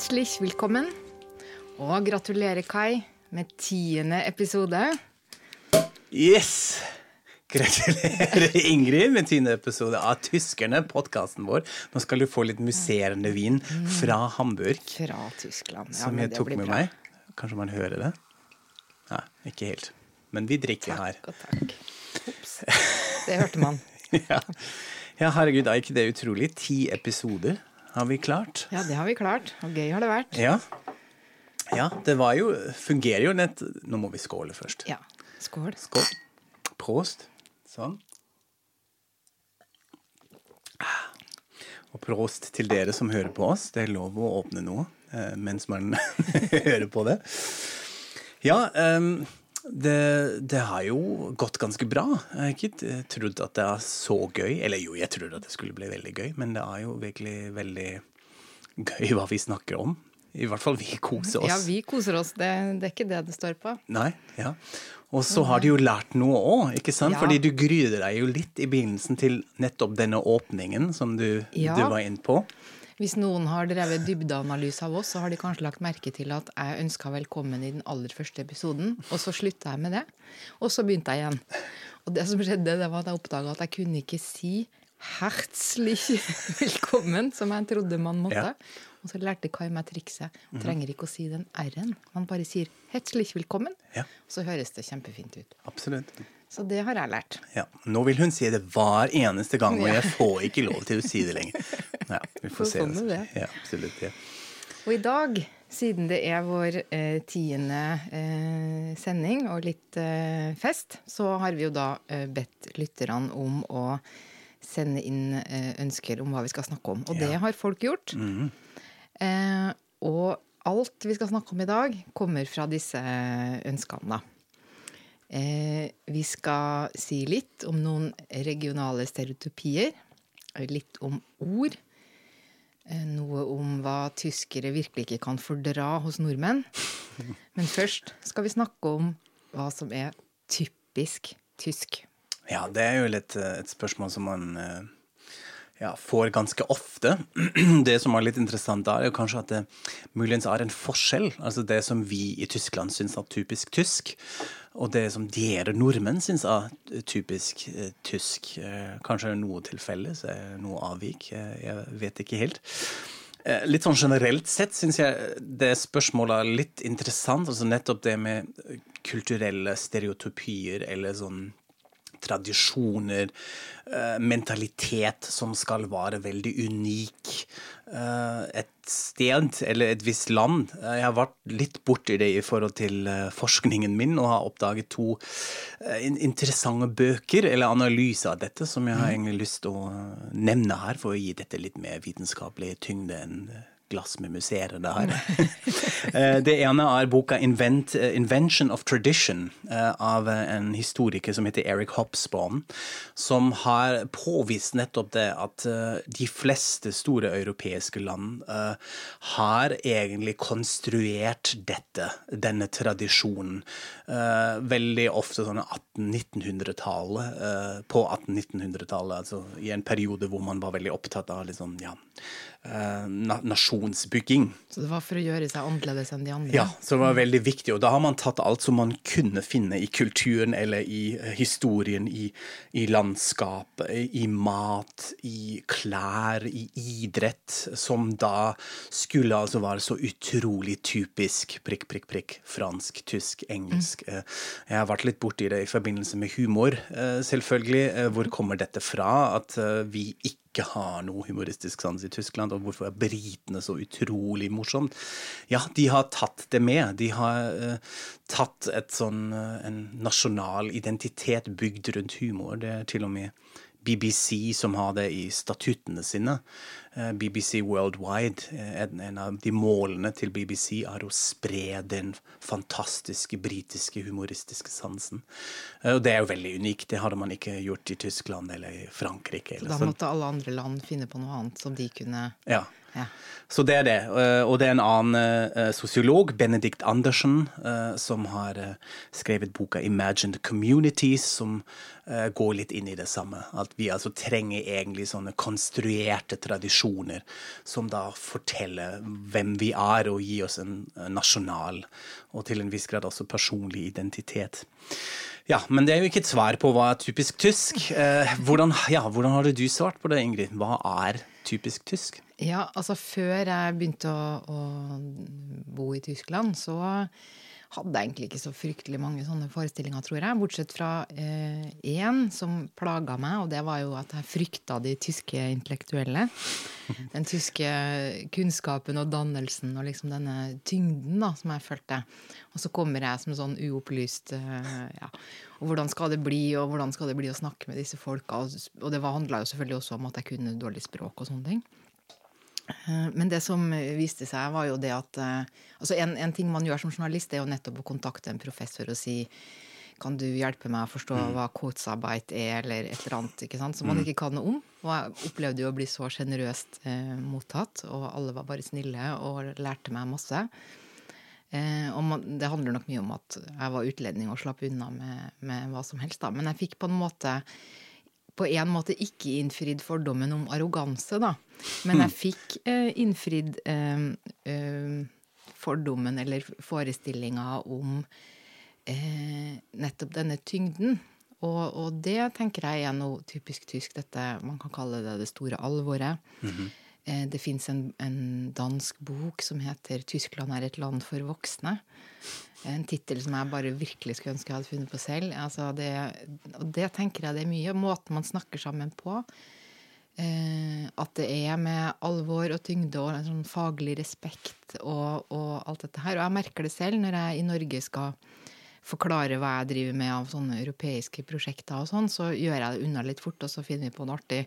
Hetzlich velkommen. Og gratulerer, Kai, med tiende episode. Yes! Gratulerer, Ingrid, med tiende episode av Tyskerne, podkasten vår. Nå skal du få litt musserende vin fra Hamburg, Fra Tyskland. Ja, som jeg tok med bra. meg. Kanskje man hører det? Nei, ikke helt. Men vi drikker her. Takk og takk. Ops. Det hørte man. Ja. ja, herregud, er ikke det utrolig? Ti episoder har vi klart. Ja, det har vi klart. Og gøy har det vært. Ja. Ja, det var jo Fungerer jo nett Nå må vi skåle først. Ja. Skål. Skål. Prost. Sånn. Og prost til dere som hører på oss. Det er lov å åpne noe eh, mens man hører på det. Ja, ehm, det, det har jo gått ganske bra. Jeg har ikke eh, trodd at det er så gøy. Eller jo, jeg trodde at det skulle bli veldig gøy, men det er jo virkelig veldig gøy hva vi snakker om. I hvert fall vi koser oss. Ja, vi koser oss. Det, det er ikke det det står på. Nei, ja. Og så har du jo lært noe òg, ikke sant? Ja. Fordi du gryder deg jo litt i begynnelsen til nettopp denne åpningen som du, Ja. du var inne på. Hvis noen har drevet dybdeanalyse av oss, så har de kanskje lagt merke til at jeg ønska velkommen i den aller første episoden, og så slutta jeg med det. Og så begynte jeg igjen. Og det som skjedde, det var at jeg oppdaga at jeg kunne ikke si hertslig velkommen', som jeg trodde man måtte. Ja. Og så lærte Kai meg trikset. Man trenger ikke å si den r-en. Man bare sier 'hertslig velkommen', Ja. og så høres det kjempefint ut. Absolutt. Så det har jeg lært. Ja. Nå vil hun si det hver eneste gang, og jeg får ikke lov til å si det lenger. Ja, vi får se. sånn er det. Ja, absolutt. Ja. Og i dag, siden det er vår eh, tiende eh, sending og litt eh, fest, så har vi jo da eh, bedt lytterne om å sende inn eh, ønsker om hva vi skal snakke om. Og det har folk gjort. eh, og alt vi skal snakke om i dag, kommer fra disse ønskene, da. Eh, vi skal si litt om noen regionale stereotypier. Litt om ord. Eh, Noe om hva tyskere virkelig ikke kan fordra hos nordmenn. Men først skal vi snakke om hva som er typisk tysk. Ja, det er jo litt eh, et spørsmål som man eh, ja, får ganske ofte. Det som er litt interessant da, er jo kanskje at det muligens er en forskjell. Altså det som vi i Tyskland syns er typisk tysk, og det som dere nordmenn syns er typisk eh, tysk. Eh, kanskje er det noe til felles, eh, noe avvik. Eh, jeg vet ikke helt. Eh, Litt sånn generelt sett syns jeg det spørsmålet er litt interessant. Altså nettopp det med kulturelle stereotypier eller sånn tradisjoner, eh, mentalitet som skal være veldig unik. Eh, et sted eller et visst land. Eh, Jeg har vært litt borti det i forhold til forskningen min og har oppdaget to interessante bøker eller analyser av dette som jeg har egentlig lyst til å nevne her, for å gi dette litt mer vitenskapelig tyngde enn glass med museer det her. Det ene er boka Invent, eh, 'Invention of Tradition' eh, av en historiker som heter Eric Hobsbawm, som har påvist nettopp det at eh, de fleste store europeiske land har egentlig konstruert dette, denne tradisjonen, veldig ofte sånn 1800-1900-tallet, eh, på 1800-1900-tallet, altså i en periode hvor man var veldig opptatt av liksom, ja, eh, na nasjonsbygging. Så det var for å gjøre seg annerledes enn de andre. Ja, så det var veldig viktig. Og da har man tatt alt som man kunne finne i kulturen eller i eh, historien, i, i landskap, i, mat, i klær, i idrett, som da skulle altså være så utrolig typisk prikk, prikk, prikk, fransk, tysk, engelsk. Mm. Jeg har vært litt borti det i forbindelse med humor, eh, selvfølgelig. Eh, Hvor kommer dette fra? At eh, vi ikke ikke har noe humoristisk sans i Tyskland, og hvorfor er britene så utrolig morsomt? Ja, de har tatt det med. De har uh, tatt sånn, uh, en nasjonal identitet bygd rundt humor. Det er til og med BBC som har det i statuttene sine. Eh, BBC Worldwide, eh, en, av de målene til BBC er å spre den fantastiske britiske humoristiske sansen. Eh, Og det er jo veldig unikt. Det hadde man ikke gjort i Tyskland eller i Frankrike. Så Eller da sånn. måtte alle andre land finne på noe annet som de kunne Ja. Ja. Så det er det. Eh, Og det er en annen eh, sosiolog, Benedikt Andersen, eh, som har skrevet boka 'Imagined Communities', som går litt inn i det samme. At vi altså trenger egentlig sånne konstruerte tradisjoner som da forteller hvem vi er, og gir oss en nasjonal og til en viss grad også personlig identitet. Ja, men det er jo ikke et svar på hva er typisk tysk. Hvordan, ja, hvordan hadde du svart på det, Ingrid? Hva er typisk tysk? Ja, altså før jeg begynte å, å bo i Tyskland, så hadde jeg egentlig ikke så fryktelig mange sånne forestillinger, tror jeg. Bortsett fra én eh, som plaga meg, og det var jo at jeg frykta de tyske intellektuelle. Den tyske kunnskapen og dannelsen og liksom denne tyngden da, som jeg følte. Og så kommer jeg som sånn uopplyst eh, ja. Og hvordan skal det bli, og hvordan skal det bli å snakke med disse folka? Og, det handla jo selvfølgelig også om at jeg kunne dårlig språk og sånne ting. Eh, men det som viste seg, var jo det at eh, altså en, en, ting man gjør som journalist, er jo nettopp å kontakte en professor og si kan du hjelpe meg å forstå mm. hva kotsarbeid er, eller et eller annet ikke sant, som man mm. ikke kan noe om. Og jeg opplevde jo å bli så sjenerøst eh, mottatt, og alle var bare snille og lærte meg masse. Eh, og man, det handler nok mye om at jeg var utlending og slapp unna med, med hva som helst, da. Men jeg fikk på en måte på en måte ikke innfridd fordommen om arroganse, da. Men jeg fikk eh, innfridd eh, eh, fordommen eller forestillinga om eh, nettopp denne tyngden. Og, og, det tenker jeg er noe typisk tysk. Dette man kan kalle det det store alvoret. Mm -hmm. Det fins en, en dansk bok som heter 'Tyskland er et land for voksne'. En tittel som jeg bare virkelig skulle ønske jeg hadde funnet på selv. Altså det, og det tenker jeg det er mye. Måten man snakker sammen på. Eh, at det er med alvor og tyngde og en sånn faglig respekt og, og, alt dette her. Og jeg merker det selv når jeg i Norge skal forklare hva jeg driver med av sånne europeiske prosjekter og sånn, så gjør jeg det unna litt fort, og så finner vi på noe artig.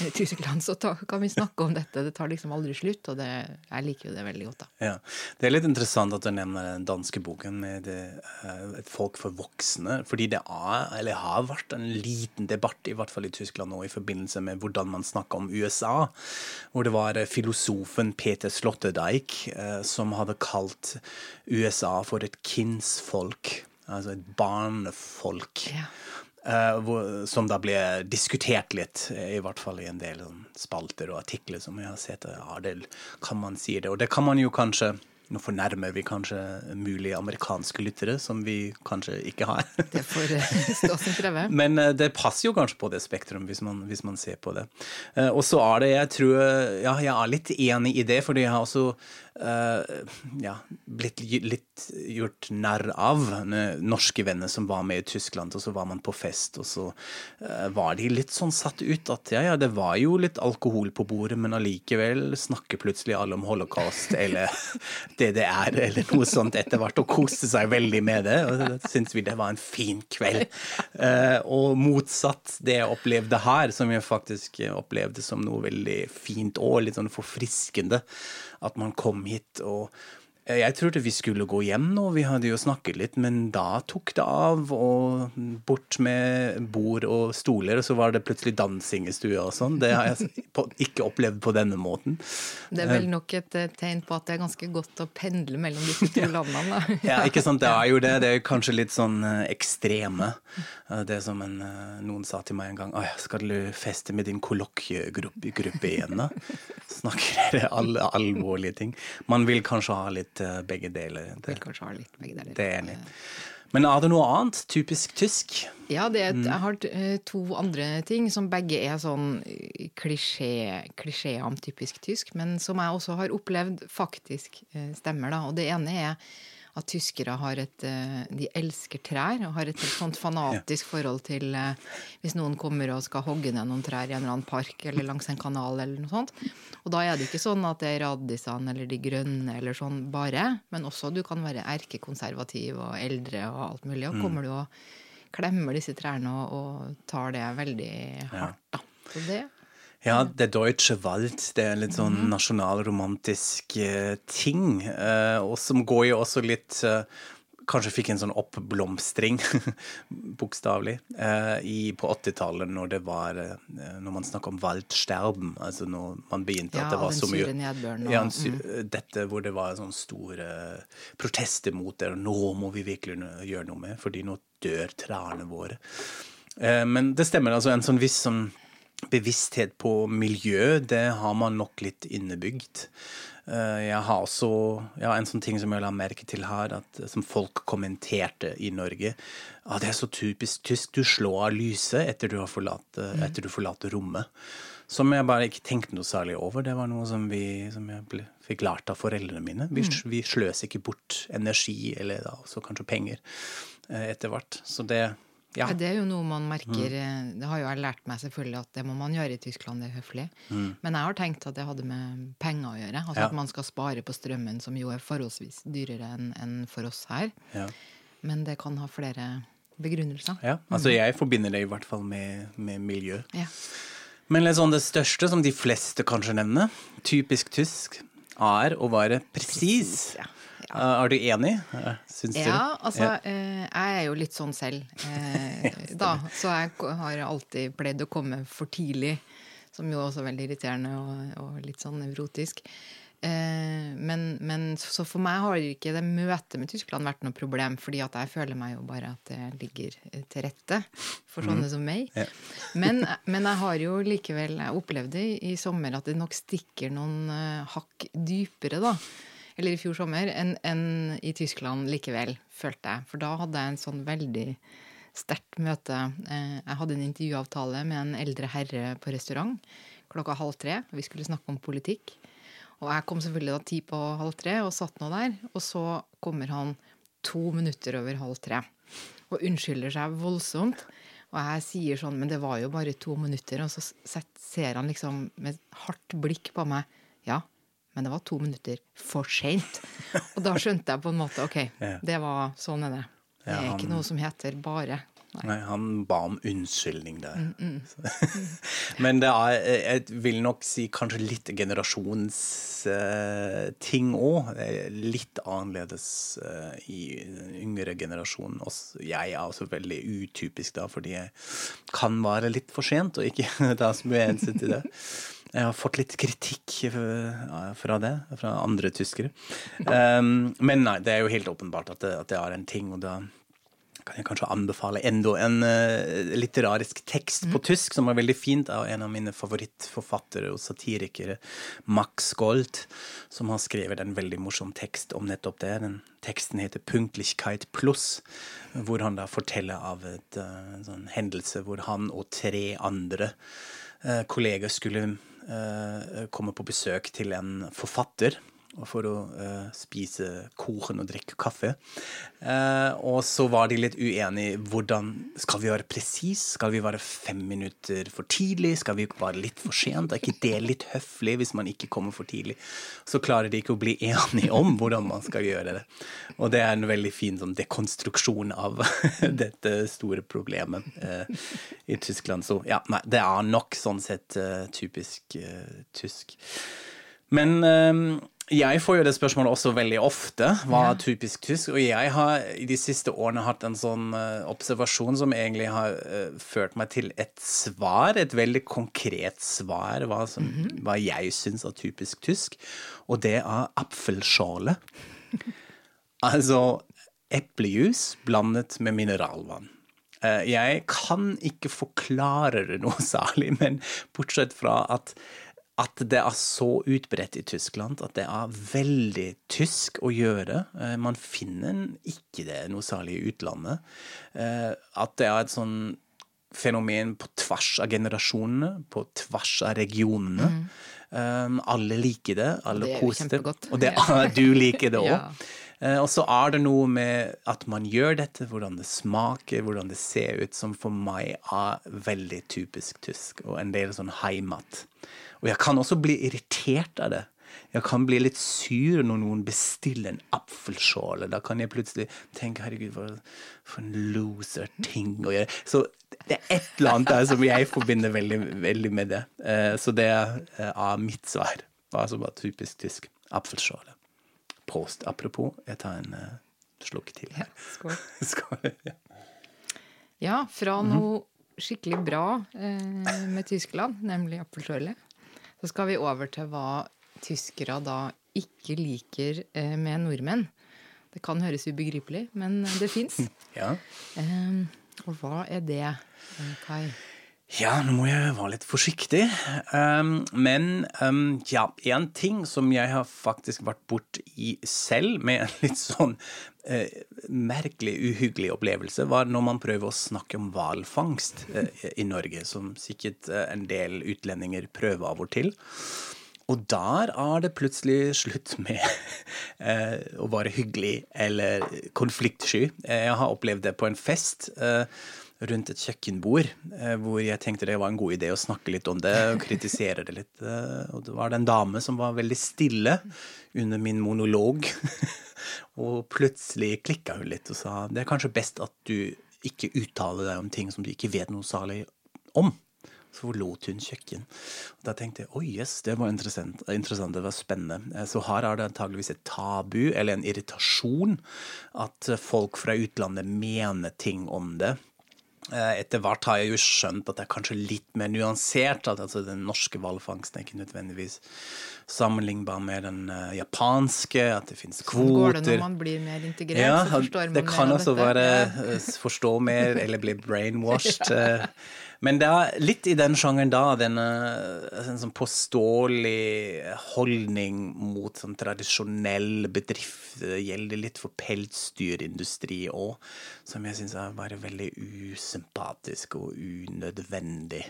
I Tyskland så kan vi snakke om dette. Det tar liksom aldri slutt, og det, jeg liker jo det veldig godt, da. Ja. Det er litt interessant at du nevner den danske boken med det, eh, Et folk for voksne. Fordi det er, eller har vært en liten debatt, i hvert fall i Tyskland nå, i forbindelse med hvordan man snakker om USA. Hvor det var filosofen Peter Slotterdeik eh, som hadde kalt USA for et kinsfolk altså et barnefolk. Ja. Uh, hvor, som da ble diskutert litt, i hvert fall i en del sånn, spalter og artikler som jeg har sett. Ja, det kan man si det. Og det kan man jo kanskje nå fornærmer vi kanskje mulige amerikanske lyttere, som vi kanskje ikke har. Det får eh, stå sin prøve. Men eh, det passer jo kanskje på det spektrum, hvis man, hvis man ser på det. Og så er det, jeg tror Ja, jeg er litt enig i det, fordi jeg har også ja, blitt litt gjort narr av norske venner som var med i Tyskland, og så var man på fest, og så var de litt sånn satt ut at ja, ja, det var jo litt alkohol på bordet, men allikevel snakker plutselig alle om holocaust eller DDR eller noe sånt etter hvert, og koste seg veldig med det. Og da syntes vi det var en fin kveld. Uh, og motsatt det jeg opplevde her, som jeg faktisk opplevde som noe veldig fint og litt sånn forfriskende at man kom hit og jeg trodde vi skulle gå hjem nå, vi hadde jo snakket litt, men da tok det av. Og bort med bord og stoler, og så var det plutselig dansing i stua og sånn. Det har jeg ikke opplevd på denne måten. Det er vel eh, nok et eh, tegn på at det er ganske godt å pendle mellom disse to landene, da. ja, ikke sant. Det er jo det. Det er kanskje litt sånn eh, ekstreme. Det som en, noen sa til meg en gang. Å skal du feste med din kollokviegruppe igjen, da? Snakker dere alle alvorlige ting? Man vil kanskje ha litt litt begge deler. Det, kanskje ha litt begge deler. Det er enig. Men er det noe annet typisk tysk? Ja, er, mm. jeg har uh, to andre ting som begge er sånn eh, klisjé, klisjeer om typisk tysk, men som jeg også har opplevd faktisk uh, stemmer. da. Og det ene er at tyskere har et eh, De elsker trær og har et sånt fanatisk forhold til eh, hvis noen kommer og skal hogge ned noen trær i en eller annen park eller langs en kanal eller noe sånt. Og da er det ikke sånn at det er radisene eller de grønne eller sånn bare, men også du kan være erkekonservativ og eldre og alt mulig. Og mm. kommer du og klemmer disse trærne og, og tar det veldig hardt, da. Så det ja, Det Deutsche Wald. Det er en litt sånn mhm. nasjonalromantisk uh, ting. Uh, og som går jo også litt uh, Kanskje fikk en sånn oppblomstring, bokstavelig, på 80-tallet når det var Når man snakker om Waldsterben, altså når man begynte ja, at det var så mye ja, den syre nedbøren. Dette hvor det var sånne store protester mot det, og nå må vi virkelig gjøre noe med, fordi nå dør trærne våre. Men det stemmer, altså en sånn viss sånn bevissthet på miljø, det har man nok litt innebygd. Eh, jeg har også ja, en sånn ting som jeg la merke til her, at, som folk kommenterte i Norge. Ah, 'Det er så typisk tysk. Du slår av lyset etter du har forlatt, mm. etter du forlater rommet.' Som jeg bare ikke tenkte noe særlig over. Det var noe som, vi, som jeg ble, fikk lært av foreldrene mine. Vi, mm. vi sløser ikke bort energi, eller da, også kanskje penger, eh, etter hvert. Så det ja. Det er jo noe man merker mm. Det har jo jeg lært meg selvfølgelig at det må man gjøre i Tyskland, det er høflig. Mm. Men jeg har tenkt at det hadde med penger å gjøre. Altså ja. At man skal spare på strømmen, som jo er forholdsvis dyrere enn en for oss her. Ja. Men det kan ha flere begrunnelser. Ja, altså mm. jeg forbinder det i hvert fall med, med miljø. Ja. Men liksom det største, som de fleste kanskje nevner, typisk tysk, er å være presis. Ja. Er du enig? Syns ja, du? altså eh, jeg er jo litt sånn selv, eh, da. Så jeg har alltid pleid å komme for tidlig, som jo også er veldig irriterende og, litt sånn nevrotisk. Eh, men, men, så for meg har ikke det møtet med Tyskland vært noe problem, fordi at jeg føler meg jo bare at det ligger til rette for sånne mm. som meg. Ja. men, men, jeg har jo likevel opplevd det i, sommer at det nok stikker noen hakk dypere, da eller i fjor sommer, enn en i Tyskland likevel, følte jeg. For da hadde jeg en sånn veldig sterkt møte. Eh, jeg hadde en intervjuavtale med en eldre herre på restaurant klokka halv tre. Vi skulle snakke om politikk. Og jeg kom selvfølgelig da ti på halv tre og satt nå der. Og så kommer han to minutter over halv tre og unnskylder seg voldsomt. Og jeg sier sånn, men det var jo bare to minutter. Og så ser han liksom med hardt blikk på meg. Ja, men det var to minutter for seint. Og da skjønte jeg på en måte ok, det var sånn er det. Det er ikke noe som heter bare. Nei. Nei, han ba om unnskyldning der. Mm, mm. Men det er, jeg vil nok si kanskje litt generasjonsting uh, òg. Litt annerledes uh, i den yngre generasjonen. Jeg er også veldig utypisk da, fordi jeg kan være litt for sent og ikke ta så mye hensyn til det. Jeg har fått litt kritikk fra det, fra andre tyskere. Um, men nei, det er jo helt åpenbart at det, at det er en ting, og da kan jeg kanskje anbefale enda en uh, litterarisk tekst på mm. tysk som er veldig fint, av en av mine favorittforfattere og satirikere, Max Gold, som har skrevet en veldig morsom tekst om nettopp det. Den teksten heter 'Punktlichkeit pluss', hvor han da forteller av et, uh, en sånn hendelse hvor han og tre andre uh, kolleger skulle Eh, komme på besøk til en forfatter for å uh, spise koren og drikke kaffe. Uh, og så var de litt uenige hvordan Skal vi være presis? Skal vi være fem minutter for tidlig? Skal vi være litt for sent? Er ikke det litt høflig hvis man ikke kommer for tidlig? Så klarer de ikke å bli enige om hvordan man skal gjøre det. Og det er en veldig fin sånn, dekonstruksjon av dette store problemet uh, i Tyskland. Så ja, nei, det er nok sånn sett typisk tysk. Men jeg får jo det spørsmålet også veldig ofte. Hva er typisk tysk? Og jeg har i de siste årene hatt en sånn uh, observasjon som egentlig har uh, ført meg til et svar, et veldig konkret svar, hva, som, mm -hmm. hva jeg syns er typisk tysk. Og det er apfelskjåle. altså eplejus blandet med mineralvann. Uh, jeg kan ikke forklare det noe særlig, men bortsett fra at at det er så utbredt i Tyskland at det er veldig tysk å gjøre. Eh, man finner ikke det noe særlig i utlandet. Eh, at det er et sånn fenomen på tvers av generasjonene, på tvers av regionene. Mm. Um, alle liker det, alle koser det. Og det, du liker det òg. ja. Og så er det noe med at man gjør dette, hvordan det smaker, hvordan det ser ut, som for meg er veldig typisk tysk, og en del sånn heimat. Og jeg kan også bli irritert av det. Jeg kan bli litt sur når noen bestiller en apfelskål. Da kan jeg plutselig tenke 'herregud, for, for en loser-ting å gjøre'. Så det er et eller annet der som jeg forbinder veldig, veldig med det. Eh, så det er uh, mitt svar. Altså bare typisk tysk. Apfelskål. Prost. Apropos, jeg tar en uh, slukk til. Ja, skål. skål ja. ja. fra noe skikkelig bra med Tyskland, nemlig apfelskålet så skal vi over til hva tyskere da ikke liker eh, med nordmenn. Det kan høres ubegripelig, men det fins. Ja. Um, og hva er det, Kai? Ja, nå må jeg være litt forsiktig. Um, men um, ja, en ting som jeg har faktisk vært borti selv, med en litt sånn merkelig, uhyggelig opplevelse, var når man prøver å snakke om hvalfangst uh, i Norge, som sikkert uh, en del utlendinger prøver av og til. Og der er det plutselig slutt med å være hyggelig eller konfliktsky. Jeg har opplevd det på en fest. Rundt et kjøkkenbord, eh, hvor jeg tenkte det var en god idé å snakke litt om det og kritisere det litt. Eh, og det var det en dame som var veldig stille under min monolog. og plutselig klikka hun litt og sa det er kanskje best at du ikke uttaler deg om ting som du ikke vet noe særlig om. Så forlot hun kjøkken. Og da tenkte jeg oi, oh yes, det var interessant, interessant, det var spennende. Eh, så her er det antageligvis et tabu eller en irritasjon at folk fra utlandet mener ting om det etter hvert har jeg jo skjønt at det er kanskje litt mer nuansert. At altså, den norske hvalfangsten er ikke nødvendigvis sammenlignbar med den uh, japanske. At det finnes kvoter. Sånn går det når man blir mer integrert? Ja, så forstår man det kan også være ja. forstå mer eller bli brainwashed. ja. Men det er litt i den sjangeren da, denne en sånn påståelig holdning mot sånn tradisjonell bedrift. Det gjelder litt for pelsdyrindustri òg, som jeg syns er bare veldig usympatisk og unødvendig.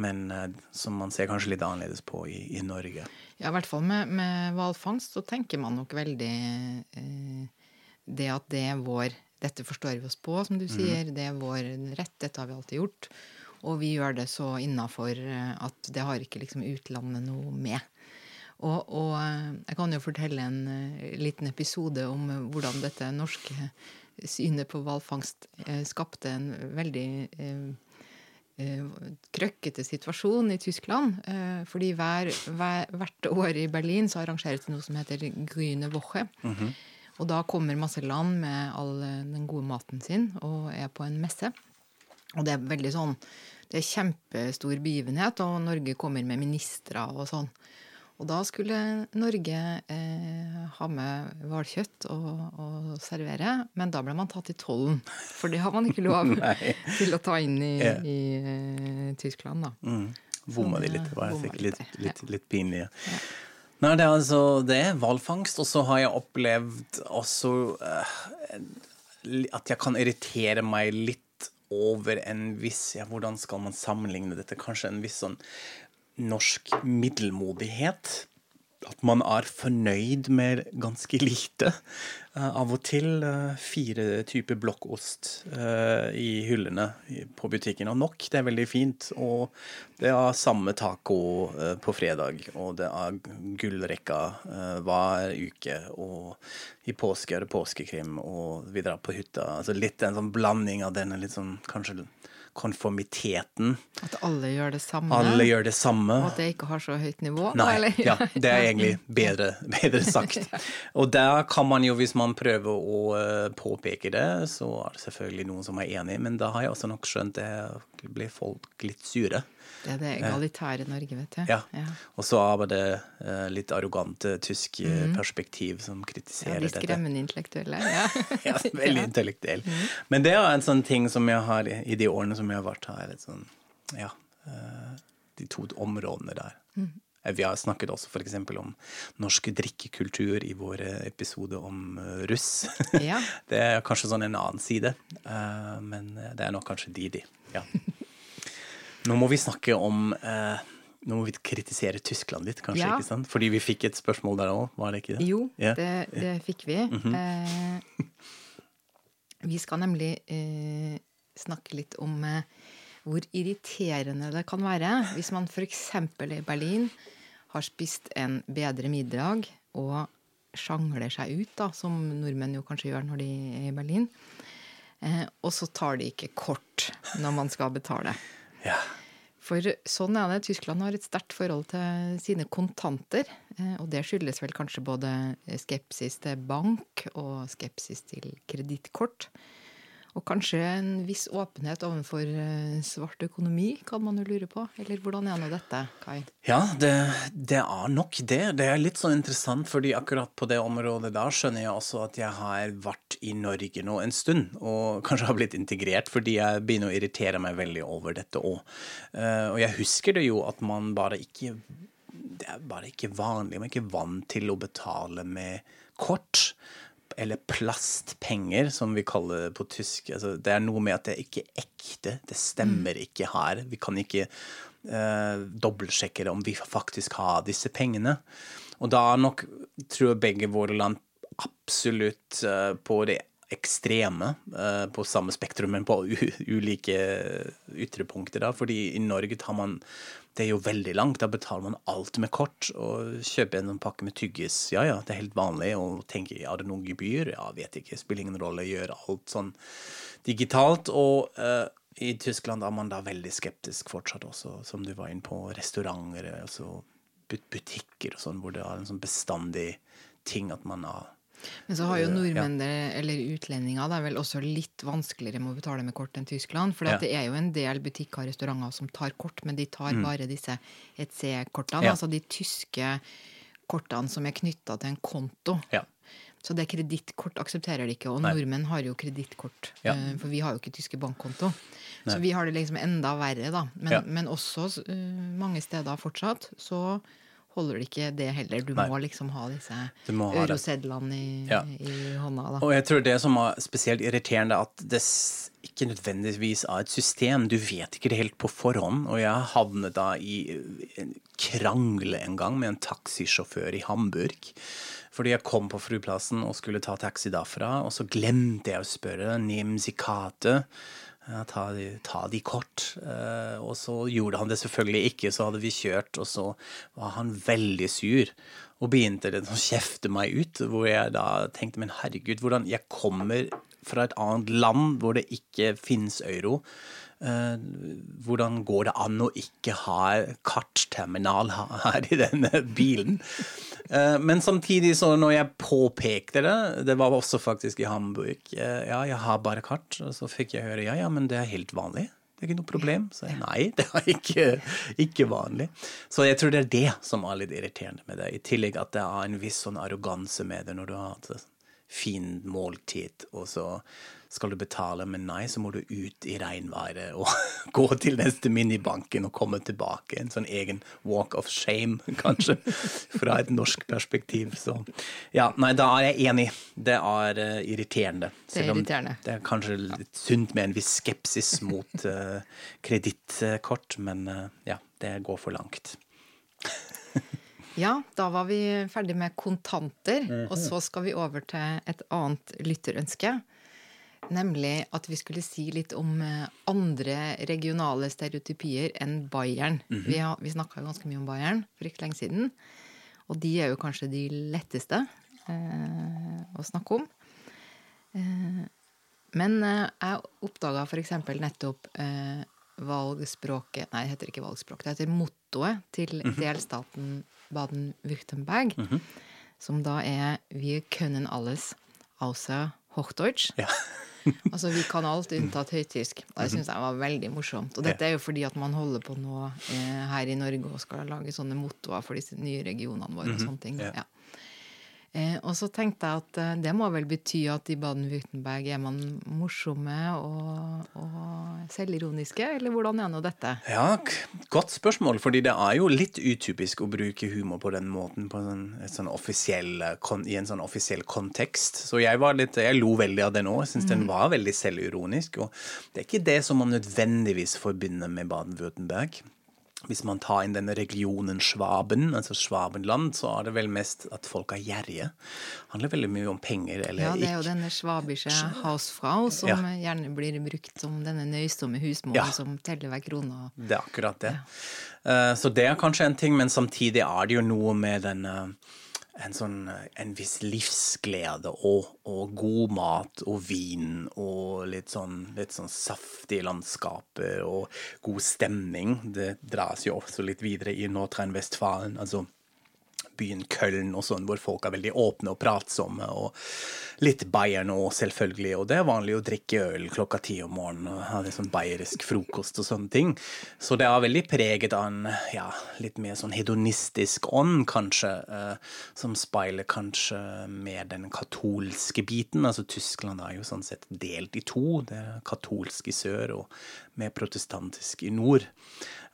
Men uh, som man ser kanskje litt annerledes på i, i Norge. Ja, i hvert fall med, med hvalfangst så tenker man nok veldig eh, det at det er vår dette forstår vi oss på, som du mhm. sier. Mm. Det er vår rett. Dette har vi alltid gjort. Og vi gjør det så innafor eh, at det har ikke liksom utlandet noe med. Og, og, eh, jeg kan jo fortelle en eh, liten episode om hvordan dette norske synet på hvalfangst skapte en veldig krøkkete situasjon i Tyskland. fordi hver, hver, hvert år i Berlin så arrangeres det noe som heter Grüne Woche. Mm -hmm. Og da kommer masse land med all den gode maten sin og er på en messe. Og det er veldig sånn Det er kjempestor begivenhet, og Norge kommer med ministre og sånn. Og da skulle Norge eh, ha med hvalkjøtt og, og, servere, men da ble man tatt i tollen. For det har man ikke lov til å ta inn i, yeah. i uh, Tyskland, da. Mm. Bomma de litt. var jeg sikkert litt, litt, litt pinlig. Ja. Nei, det er altså det. Hvalfangst. Og så har jeg opplevd også uh, at jeg kan irritere meg litt over en viss ja, Hvordan skal man sammenligne dette? Kanskje en viss sånn norsk middelmodighet at man er fornøyd med ganske lite. Uh, av og til uh, fire typer blokkost uh, i hyllene på butikken. Og nok, det er veldig fint. Og det er samme taco på fredag, og det er gullrekka hver uke. Og i påske er det påskekrim, og vi drar på hytta. Altså litt en sånn blanding av denne litt sånn kanskje konformiteten. At alle gjør det samme? Alle gjør det samme. Og at det ikke har så høyt nivå? Nei, eller? ja, det er egentlig bedre, bedre sagt. Og der kan man jo, hvis man prøver å uh, påpeke det, så er det selvfølgelig noen som er enig, men da har jeg også nok skjønt det blir folk litt sure. Det er det egalitære Norge, vet du. Ja. ja. Og så er det uh, litt arrogante tysk mm. perspektiv som kritiserer dette. Ja, de skremmende intellektuelle. Ja, ja veldig intellektuell. Mm. Men det er en sånn ting som jeg har i de årene som jeg har vært her, sånn, ja, de to områdene der. Mm. Vi har snakket også f.eks. om norsk drikkekultur i vår episode om russ. Ja. Det er kanskje sånn en annen side, men det er nok kanskje de, de. Ja. Nå må vi snakke om eh, Nå må vi kritisere Tyskland litt, kanskje? Ja. ikke sant? Fordi vi fikk et spørsmål der òg, var det ikke det? Jo, yeah. det, det, fikk vi. Mm -hmm. eh, vi skal nemlig eh, snakke litt om eh, hvor irriterende det kan være hvis man f.eks. i Berlin har spist en bedre middag og sjangler seg ut, da, som nordmenn jo kanskje gjør når de er i Berlin. Eh, og så tar de ikke kort når man skal betale. Ja. For sånn er det. Tyskland har et sterkt forhold til sine kontanter. Eh, og det skyldes vel kanskje både skepsis til bank og skepsis til kredittkort. Og kanskje en viss åpenhet overfor eh, svart økonomi, kan man jo lure på. Eller hvordan er nå dette, Kai? Ja, det, det, er nok det. Det er litt sånn interessant, fordi akkurat på det området da skjønner jeg også at jeg har vært i Norge nå en stund, og kanskje har blitt integrert, fordi jeg begynner å irritere meg veldig over dette òg. Uh, og jeg husker det jo at man bare ikke Det er bare ikke vanlig, man er ikke vant til å betale med kort eller plastpenger, som vi kaller det på tysk. Altså, det er noe med at det er ikke ekte. Det stemmer mm. ikke her. Vi kan ikke uh, dobbeltsjekke om vi faktisk har disse pengene. Og da nok tror jeg begge våre land absolutt uh, på det ekstreme uh, på samme spektrum, men på ulike ytrepunkter. Da. Fordi i Norge tar man det er jo veldig langt. Da betaler man alt med kort. Og kjøper en pakke med tyggis, ja ja, det er helt vanlig. Og tenker ja, det er noen gebyr? Ja, vet ikke. Spiller ingen rolle. Gjør alt sånn digitalt. Og uh, i Tyskland er man da veldig skeptisk fortsatt også, som du var inne på. Restauranter, altså butikker og sånn, hvor det er en sånn bestandig ting at man har men så har jo nordmenn, ja. eller utlendinger, det er vel også litt vanskeligere med å betale med kort enn Tyskland. For ja. det er jo en del butikker og restauranter som tar kort, men de tar mm. bare disse ETC-kortene. Ja. Altså de tyske kortene som er knytta til en konto. Så det kredittkort aksepterer de ikke. Og Nei. nordmenn har jo kredittkort, eh, for vi har jo ikke tyske bankkonto. Nei. Så vi har det liksom enda verre, da. Men, men også uh, mange steder fortsatt så holder det ikke det heller. Du Nei. må liksom ha disse eurosedlene i, ja. i, hånda. Da. Og jeg tror det som er spesielt irriterende, at det ikke nødvendigvis er et system. Du vet ikke det helt på forhånd. Og jeg havnet da i en krangle en gang med en taxisjåfør i Hamburg. Fordi jeg kom på flyplassen og skulle ta taxi derfra, og så glemte jeg å spørre Nimzikate ja, ta, ta, de, kort. Uh, og så gjorde han det selvfølgelig ikke, så hadde vi kjørt, og så var han veldig sur. Og begynte det å kjefte meg ut, hvor jeg da tenkte men herregud, hvordan Jeg kommer fra et annet land hvor det ikke finnes euro. Uh, hvordan går det an å ikke ha kartterminal her i denne bilen? Uh, men samtidig, så når jeg påpekte det, det var også faktisk i Hamburg uh, Ja, jeg har bare kart. Og så fikk jeg høre ja, ja, men det er helt vanlig. Det er ikke noe problem. Så jeg nei, det er ikke, ikke vanlig. Så jeg tror det er det som er litt irriterende med det. I tillegg at det er en viss sånn arroganse med det når du har hatt et fint måltid, og så skal du betale, men nei, så må du ut i regnværet og gå til neste minibanken og komme tilbake. En sånn egen walk of shame, kanskje, fra et norsk perspektiv. Så ja, nei, da er jeg enig. Det er uh, irriterende. Det er irriterende. Det er kanskje litt sunt med en viss skepsis mot uh, kredittkort, men uh, ja, det går for langt. Ja, da var vi ferdig med kontanter. Mm -hmm. Og så skal vi over til et annet lytterønske. Nemlig at vi skulle si litt om eh, andre regionale stereotypier enn Bayern. Mm -hmm. Vi, har, vi snakka ganske mye om Bayern for ikke lenge siden. Og de er jo kanskje de letteste eh, å snakke om. Eh, men eh, jeg oppdaga f.eks. nettopp eh, valgspråket Nei, det heter ikke valgspråk. Det heter mottoet til -hmm. delstaten Baden-Württemberg. Mm -hmm. Som da er Wir können alles außer Hochdeutsch. Ja. altså vi kan alt unntatt høytysk. Det syns jeg var veldig morsomt. Og dette er jo fordi at man holder på nå eh, her i Norge og skal lage sånne mottoer for disse nye regionene våre og mhm. sånne ting. Ja. Eh, og så tenkte jeg at eh, det må vel bety at i Baden-Würtemberg er man morsomme og, og selvironiske, eller hvordan er nå dette? Ja, godt spørsmål, fordi det er jo litt utypisk å bruke humor på den måten på en, sånn offisiell, i en sånn offisiell kontekst. Så jeg, var litt, jeg lo veldig av det nå. Jeg syns mm. den var veldig selvironisk. Og det er ikke det som man nødvendigvis forbinder med Baden-Würtemberg hvis man tar inn denne regionen Schwaben, altså Schwabenland, så er det vel mest at folk er gjerrige. Det handler veldig mye om penger eller ikke. Ja, det er jo denne schwabische Hausfrau som ja. gjerne blir brukt som denne nøysomme husmoren ja. som teller hver krone. Det er akkurat det. Ja. Uh, så det er kanskje en ting, men samtidig er det jo noe med denne en, sånn, en viss livsglede og, og, god mat og vin og litt sånn, litt sånn saftige landskaper og god stemning. Det dras jo også litt videre i Nordrhein-Westfalen. Altså byen Köln og sånn, hvor folk er veldig åpne og pratsomme, og litt Bayern òg, selvfølgelig. Og det er vanlig å drikke øl klokka ti om morgenen og ha litt sånn bayerisk frokost og sånne ting. Så det er veldig preget av en ja, litt mer sånn hedonistisk ånd, kanskje, eh, som speiler kanskje mer den katolske biten. Altså Tyskland er jo sånn sett delt i to. Det er katolsk i sør og mer protestantisk i nord.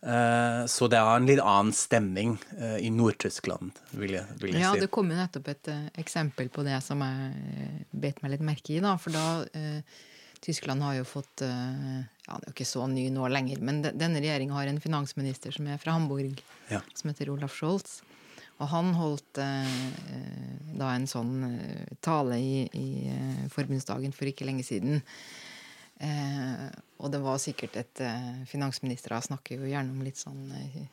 Eh, så det er en litt annen stemning eh, i Nord-Tyskland, vil jeg, vil jeg ja, si. Ja, det kom jo nettopp et uh, eksempel på det som jeg bet meg litt merke i. da, For da uh, Tyskland har jo fått ja, Det er jo ikke så ny nå lenger, men de, denne regjeringa har en finansminister som er fra Hamburg, ja. som heter Olaf Scholz. Og han holdt da en sånn tale i, i forbundsdagen for ikke lenge siden Eh, og det var sikkert et eh, Finansministre snakker jo gjerne om litt sånn eh,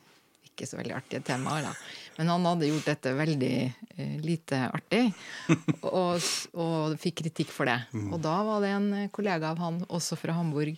ikke så veldig artige temaer, da. Men han hadde gjort dette veldig eh, lite artig, og, og, fikk kritikk for det. Mm. Og da var det en kollega av han, også fra Hamburg,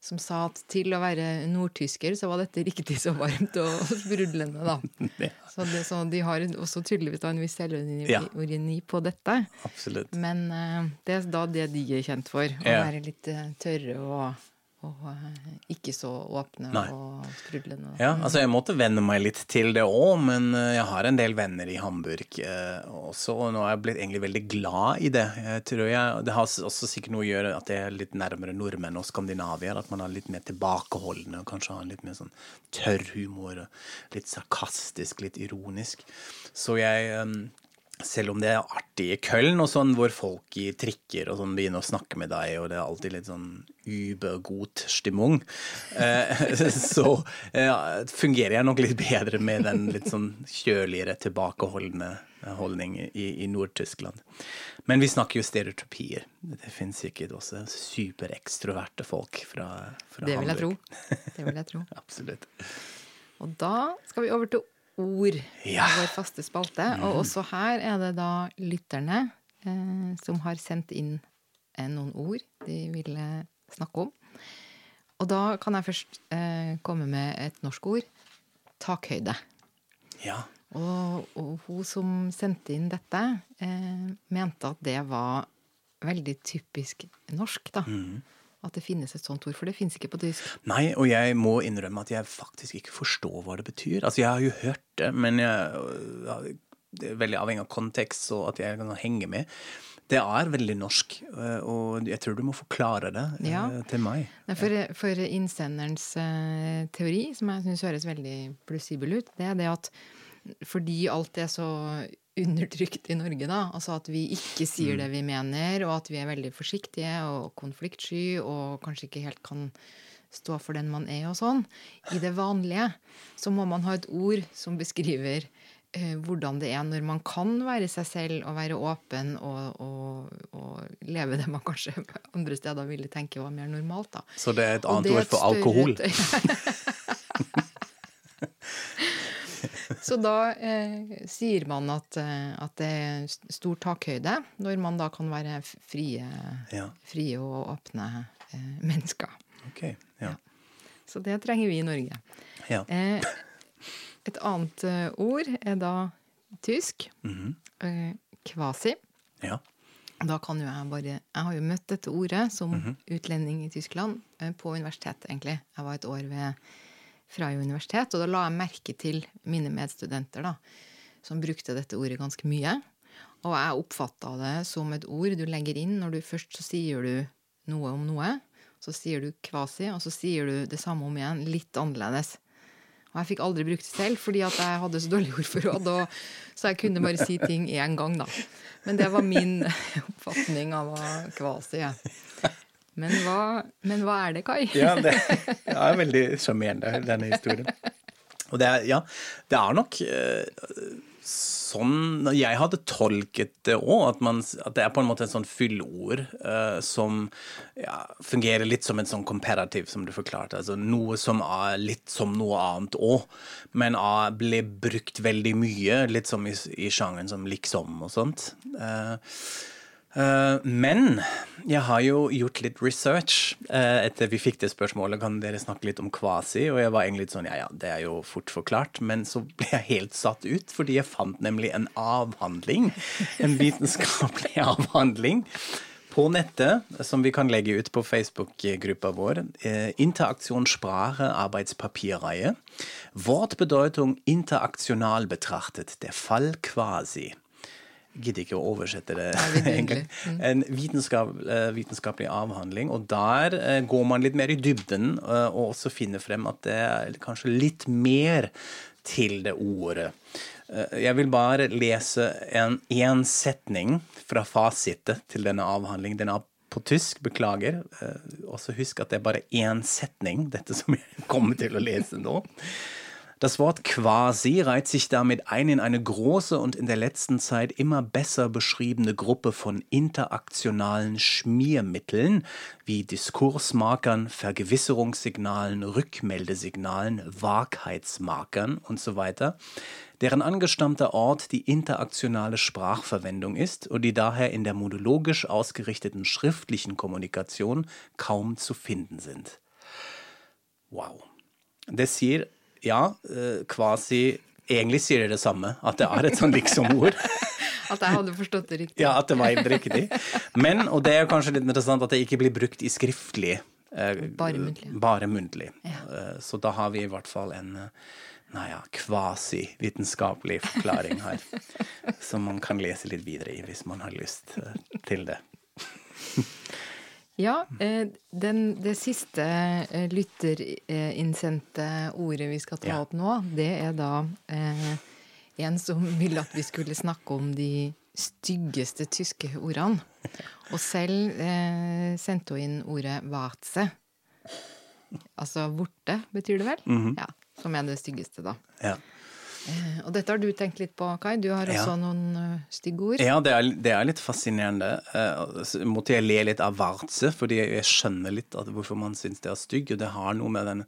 som sa at til å være nordtysker, så var dette riktig så varmt og sprudlende, da. Så, det, så de har også tydeligvis en viss selvironi på dette. Absolutt. Men uh, det er da det de er kjent for. Å ja. være litt uh, tørre og og eh, ikke så åpne Nei. og sprudlende. Ja, altså jeg måtte venne meg litt til det òg, men eh, jeg har en del venner i Hamburg eh, også, og nå er jeg blitt egentlig veldig glad i det. Jeg tror jeg, Det har også sikkert noe å gjøre at det er litt nærmere nordmenn og skandinavier, at man er litt mer tilbakeholdende og kanskje har litt mer sånn tørr humor, litt sarkastisk, litt ironisk. Så jeg selv om det er artig i Köln, og sånn, hvor folk i trikker og sånn begynner å snakke med deg, og det er alltid litt sånn übergut stimmung, eh, så eh, fungerer jeg nok litt bedre med den litt sånn kjøligere, tilbakeholdende holdning i, i Nord-Tyskland. Men vi snakker jo stereotypier. Det fins sikkert også superekstroverte folk fra, fra det vil Hamburg. Jeg tro. Det vil jeg tro. Absolutt. Og da skal vi over til ord ja. vår faste spalte. Mm. Og også her er det da lytterne eh, som har sendt inn eh, noen ord de ville snakke om. Og da kan jeg først eh, komme med et norsk ord. Takhøyde. Ja. Og, og, hun som sendte inn dette, eh, mente at det var veldig typisk norsk, da. Mm at det finnes et sånt ord, for det finnes ikke på tysk. Nei, og jeg må innrømme at jeg faktisk ikke forstår hva det betyr. Altså, jeg har jo hørt det, men jeg, det er veldig avhengig av kontekst og at jeg kan henge med. Det er veldig norsk, eh, og jeg tror du må forklare det eh, ja. til meg. For, for innsenderens uh, teori, som jeg syns høres veldig plausibel ut, det er det at fordi alt er så undertrykt i Norge, da. Altså at vi ikke sier det mm. vi mener, og at vi er veldig forsiktige og konfliktsky og kanskje ikke helt kan stå for den man er og sånn. I det vanlige så må man ha et ord som beskriver eh, hvordan det er når man kan være seg selv og være åpen og, og, og, leve det man kanskje andre steder ville tenke var mer normalt. da. Så det er et annet ord for alkohol? Så da eh, sier man at, eh, at, det er stor takhøyde når man da kan være frie, ja. frie og åpne eh, mennesker. Okay, ja. ja. Så det trenger vi i Norge. Ja. Eh, et annet eh, ord er da tysk. Mm -hmm. kvasi. Ja. Da kan jo jeg bare Jeg har jo møtt dette ordet som mm -hmm. utlending i Tyskland på universitetet, egentlig. Jeg var et år ved fra universitet. Og da la jeg merke til mine medstudenter da, som brukte dette ordet ganske mye. Og jeg oppfatta det som et ord du legger inn når du først så sier du noe om noe. Så sier du kvasi, og så sier du det samme om igjen, litt annerledes. Og jeg fikk aldri brukt det selv, fordi at jeg hadde så dårlig ordforråd. så jeg kunne bare si ting én gang, da. Men det var min oppfatning av hva kvasi er. Men hva, men hva er det, Kai? ja, det, det er veldig sjarmerende, denne historien. Og det er, ja, det er nok uh, sånn jeg hadde tolket det òg, at, at, det er på en måte et sånn fyllord uh, som ja, fungerer litt som en sånn komparativ, som du forklarte. Altså noe som er litt som noe annet òg, men er, ble brukt veldig mye, litt som i, i sjangeren som liksom og sånt. Uh, men jeg har jo gjort litt research uh, etter vi fikk det spørsmålet. Kan dere snakke litt om kvasi? Og jeg var egentlig litt sånn ja ja, det er jo fort forklart. Men så ble jeg helt satt ut, fordi jeg fant nemlig en avhandling. En vitenskapelig avhandling på nettet, som vi kan legge ut på Facebook-gruppa vår. Uh, Interaksjon Sprache Arbeidspapirreihe. Wortbedeutung interaktional betrachtet. Der Fall quasi gidder ikke å oversette det engang. Mm. En vitenskap, eh, vitenskapelig avhandling. Og der eh, går man litt mer i dybden eh, og også finner frem at det er kanskje litt mer til det ordet. Jeg vil bare lese en én setning fra fasitet til denne avhandlingen. Den er på tysk, beklager. Også husk at det er bare én setning, dette som jeg kommer til å lese nå. Das Wort quasi reiht sich damit ein in eine große und in der letzten Zeit immer besser beschriebene Gruppe von interaktionalen Schmiermitteln wie Diskursmarkern, Vergewisserungssignalen, Rückmeldesignalen, Wahrheitsmarkern und so weiter, deren angestammter Ort die interaktionale Sprachverwendung ist und die daher in der monologisch ausgerichteten schriftlichen Kommunikation kaum zu finden sind. Wow. Das hier ja, eh, kvasi egentlig sier det det samme. At det er et sånn liksom-ord. at jeg hadde forstått det riktig. Ja, at det var helt riktig. Men, og det er kanskje litt interessant, at det ikke blir brukt i skriftlig. Eh, bare muntlig. Bare muntlig. Ja. Eh, så da har vi i hvert fall en naja, kvasi-vitenskapelig forklaring her. som man kan lese litt videre i hvis man har lyst til det. Ja, eh, den, det siste eh, lytterinnsendte ordet vi skal ta opp nå, det er da eh, en som ville at vi skulle snakke om de styggeste tyske ordene. Og selv eh, sendte hun inn ordet 'vatse'. Altså 'vorte', betyr det vel? Mm -hmm. Ja, Som er det styggeste, da. Ja. Eh, og dette har du tenkt litt på, Kai. Du har også ja. noen uh, stygge ord. Ja, det er, det er litt fascinerende. Uh, måtte jeg le litt av Vartse, fordi jeg skjønner litt hvorfor man syns det er stygg. Og det har noe med den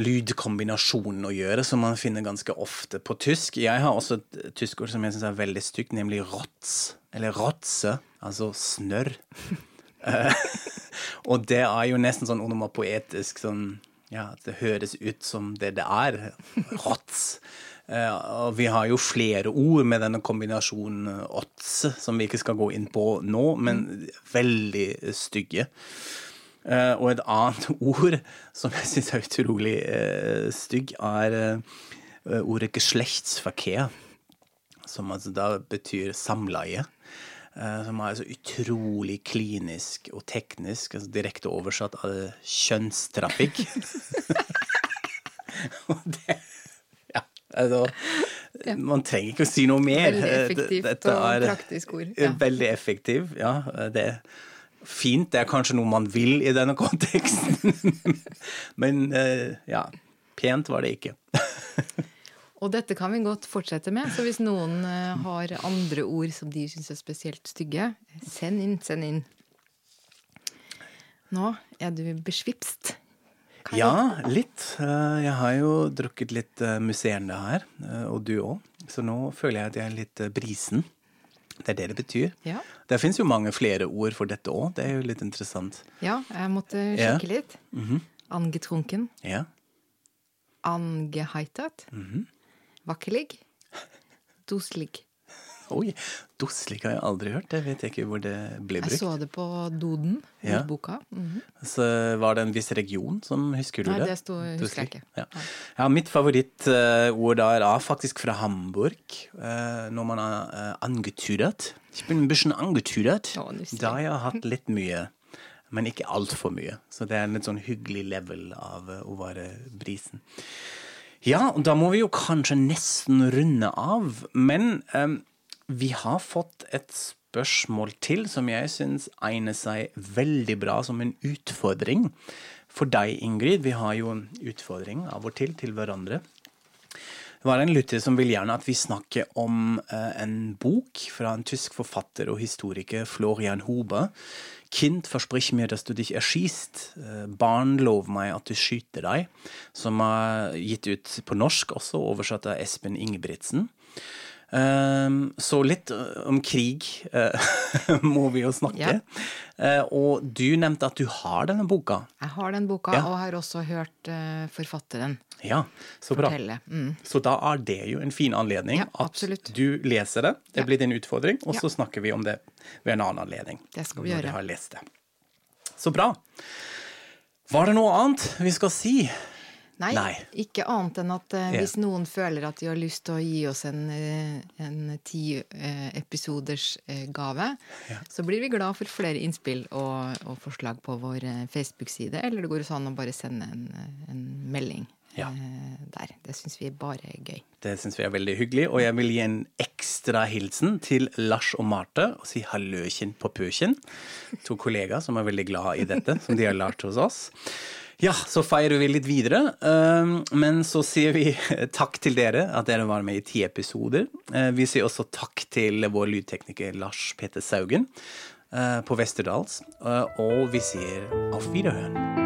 lydkombinasjonen å gjøre, som man finner ganske ofte på tysk. Jeg har også et tyskord som jeg syns er veldig stygt, nemlig rotz, eller rotze, altså snørr. og det er jo nesten sånn onomapoetisk sånn ja, det høres ut som det det er. hots. Uh, og vi har jo flere ord med denne kombinasjonen åts, som vi ikke skal gå inn på nå, men veldig stygge. Uh, og et annet ord som jeg syns er utrolig stygg, er ordet geschlechtsverkehr. Som altså da betyr samleie. Eh, som er så utrolig klinisk og teknisk, altså direkte oversatt av kjønnstrafikk. og det Ja, altså Man trenger ikke å si noe mer. Veldig effektivt Dette og praktisk ord. Ja. Veldig effektiv, ja. Det er fint. Det er kanskje noe man vil i denne konteksten. Men eh, ja, pent var det ikke. Og dette kan vi godt fortsette med. Så hvis noen uh, har andre ord som de syns er spesielt stygge, send inn, send inn. Nå er du besvipst. Ja, litt. Eh, jeg har jo drukket litt uh, musserende her, og du òg. Så nå føler jeg at jeg er litt brisen. Det er det det betyr. Ja. Det fins jo mange flere ord for dette òg. Det er jo litt interessant. Ja, jeg måtte sjekke ja. litt. Mm -hmm. Angetrunken. Ja. Angeheitert. Mm -hmm. Vakkelig. Doslig. Oi, doslig har jeg aldri hørt. Jeg vet ikke hvor det ble brukt. Jeg så det på Doden, ja. boka. Mm -hmm. Så var det en viss region som Husker du Nei, det? Nei, det sto, husker jeg ikke. Ja. ja mitt favorittord uh, er faktisk fra Hamburg. Uh, når man er uh, angetydet. Jeg blir en bisschen angetydet. Da har jeg hatt litt mye. Men ikke altfor mye. Så det er en litt sånn hyggelig level av eh, å være brisen. Ja, og da må vi jo kanskje nesten runde av. Men um, vi har fått et spørsmål til som jeg syns egner seg veldig bra som en utfordring for deg, Ingrid. Vi har jo en utfordring av og til til hverandre. Det var en lytter som vil gjerne at vi snakker om uh, en bok fra en tysk forfatter og historiker, Florian Huber, Kind, versprich mir, dass du dich erschießt. Eh, barn, lov meg at du skyter deg. Som er gitt ut på norsk også, oversatt av Espen Ingebrigtsen. Um, så litt uh, om krig uh, må vi jo snakke. Ja. Uh, og du nevnte at du har denne boka. Jeg har den boka, Ja. og har også hørt eh, forfatteren Ja, så bra. fortelle. Mm. Så da er det jo en fin anledning at du leser det. Det blir din utfordring, og så snakker vi om det ved en annen anledning. Det skal vi gjøre. har lest det. Så bra. Var det noe annet vi skal si? Nei, Nei. ikke annet enn at eh, Ja. hvis noen føler at de har lyst til å gi oss en, eh, en ti eh, episoders eh, gave, så blir vi glad for flere innspill og, og forslag på vår eh, Facebook-side. Eller det går også an å bare sende en, eh, en melding Ja. der. Det syns vi bare er gøy. Det syns vi er veldig hyggelig, og jeg vil gi en ekstra hilsen til Lars og Marte og si halløkjen på pøkjen. To kollegaer som er veldig glad i dette, som de har lært hos oss. Ja, så feirer vi litt videre, um, men så sier vi takk til dere at dere var med i ti episoder. Eh, Vi sier også takk til vår lydtekniker Lars Peter Saugen eh, på Westerdals, eh, og vi sier auf Wiederhøren.